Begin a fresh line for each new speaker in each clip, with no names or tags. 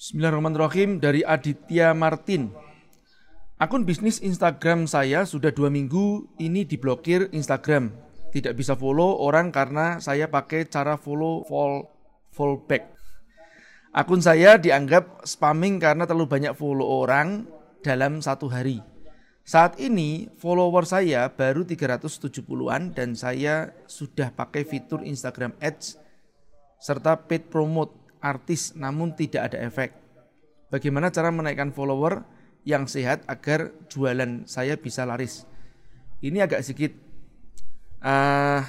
Bismillahirrahmanirrahim dari Aditya Martin. Akun bisnis Instagram saya sudah dua minggu ini diblokir Instagram. Tidak bisa follow orang karena saya pakai cara follow fall fallback. Akun saya dianggap spamming karena terlalu banyak follow orang dalam satu hari. Saat ini follower saya baru 370-an dan saya sudah pakai fitur Instagram Ads serta paid promote artis namun tidak ada efek. Bagaimana cara menaikkan follower yang sehat agar jualan saya bisa laris? Ini agak sedikit uh,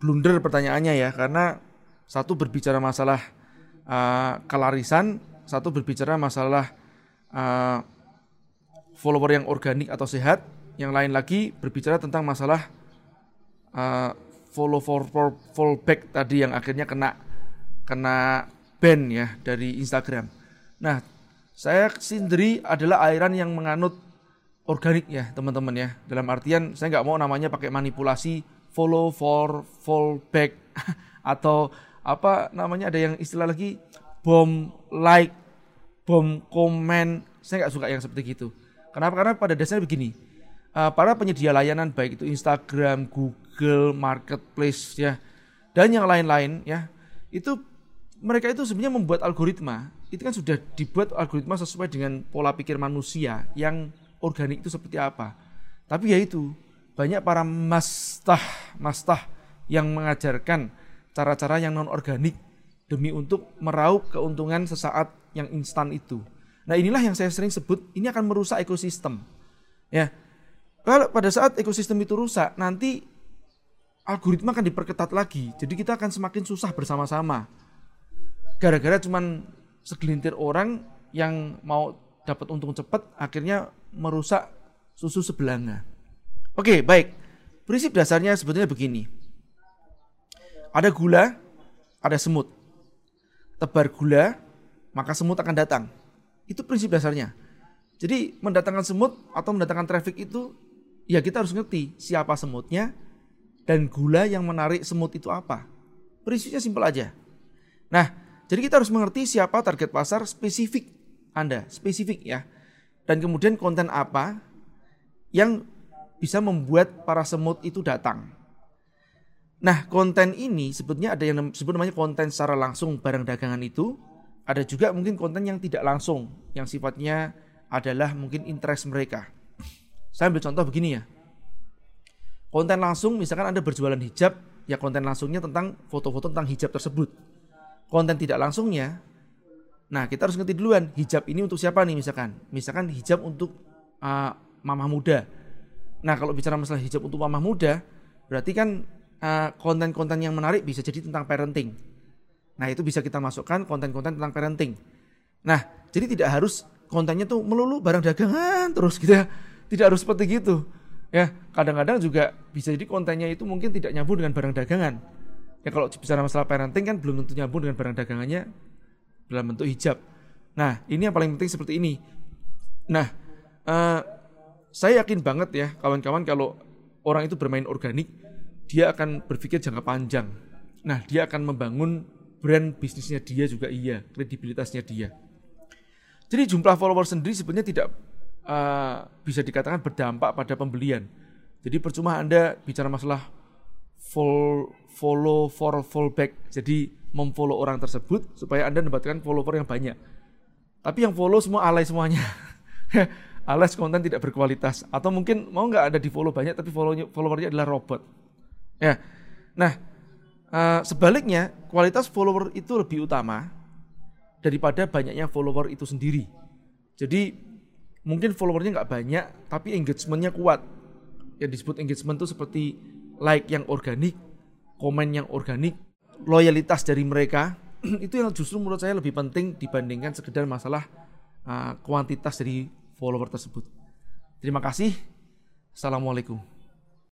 blunder pertanyaannya ya, karena satu berbicara masalah uh, kelarisan, satu berbicara masalah uh, follower yang organik atau sehat, yang lain lagi berbicara tentang masalah uh, follow for, for fallback tadi yang akhirnya kena kena ban ya dari Instagram. Nah, saya sendiri adalah airan yang menganut organik ya teman-teman ya. Dalam artian saya nggak mau namanya pakai manipulasi follow for fall back atau apa namanya ada yang istilah lagi bom like, bom komen. Saya nggak suka yang seperti itu. Kenapa? Karena pada dasarnya begini. Uh, para penyedia layanan baik itu Instagram, Google, Marketplace ya dan yang lain-lain ya itu mereka itu sebenarnya membuat algoritma. Itu kan sudah dibuat algoritma sesuai dengan pola pikir manusia yang organik itu seperti apa. Tapi ya itu banyak para mastah mastah yang mengajarkan cara-cara yang non organik demi untuk meraup keuntungan sesaat yang instan itu. Nah inilah yang saya sering sebut ini akan merusak ekosistem. Ya kalau pada saat ekosistem itu rusak nanti algoritma akan diperketat lagi. Jadi kita akan semakin susah bersama-sama gara-gara cuman segelintir orang yang mau dapat untung cepat akhirnya merusak susu sebelanga. Oke, baik. Prinsip dasarnya sebetulnya begini. Ada gula, ada semut. Tebar gula, maka semut akan datang. Itu prinsip dasarnya. Jadi mendatangkan semut atau mendatangkan traffic itu ya kita harus ngerti siapa semutnya dan gula yang menarik semut itu apa. Prinsipnya simpel aja. Nah, jadi kita harus mengerti siapa target pasar spesifik Anda, spesifik ya. Dan kemudian konten apa yang bisa membuat para semut itu datang. Nah, konten ini sebetulnya ada yang disebut namanya konten secara langsung barang dagangan itu. Ada juga mungkin konten yang tidak langsung, yang sifatnya adalah mungkin interest mereka. Saya ambil contoh begini ya. Konten langsung misalkan Anda berjualan hijab, ya konten langsungnya tentang foto-foto tentang hijab tersebut konten tidak langsungnya, nah kita harus ngerti duluan hijab ini untuk siapa nih misalkan, misalkan hijab untuk uh, mamah muda. Nah kalau bicara masalah hijab untuk mamah muda, berarti kan uh, konten-konten yang menarik bisa jadi tentang parenting. Nah itu bisa kita masukkan konten-konten tentang parenting. Nah jadi tidak harus kontennya tuh melulu barang dagangan terus gitu ya. Tidak harus seperti gitu. Ya, kadang-kadang juga bisa jadi kontennya itu mungkin tidak nyambung dengan barang dagangan ya kalau bicara masalah parenting kan belum tentu nyambung dengan barang dagangannya dalam bentuk hijab. Nah, ini yang paling penting seperti ini. Nah, uh, saya yakin banget ya kawan-kawan kalau orang itu bermain organik, dia akan berpikir jangka panjang. Nah, dia akan membangun brand bisnisnya dia juga iya, kredibilitasnya dia. Jadi jumlah follower sendiri sebenarnya tidak uh, bisa dikatakan berdampak pada pembelian. Jadi percuma Anda bicara masalah follow for fallback. Jadi memfollow orang tersebut supaya Anda mendapatkan follower yang banyak. Tapi yang follow semua alay semuanya. Alas konten tidak berkualitas atau mungkin mau nggak ada di follow banyak tapi follownya followernya adalah robot. Ya. Nah, uh, sebaliknya kualitas follower itu lebih utama daripada banyaknya follower itu sendiri. Jadi mungkin followernya nggak banyak tapi engagementnya kuat. Yang disebut engagement itu seperti like yang organik, komen yang organik, loyalitas dari mereka itu yang justru menurut saya lebih penting dibandingkan sekedar masalah uh, kuantitas dari follower tersebut. Terima kasih. Assalamualaikum.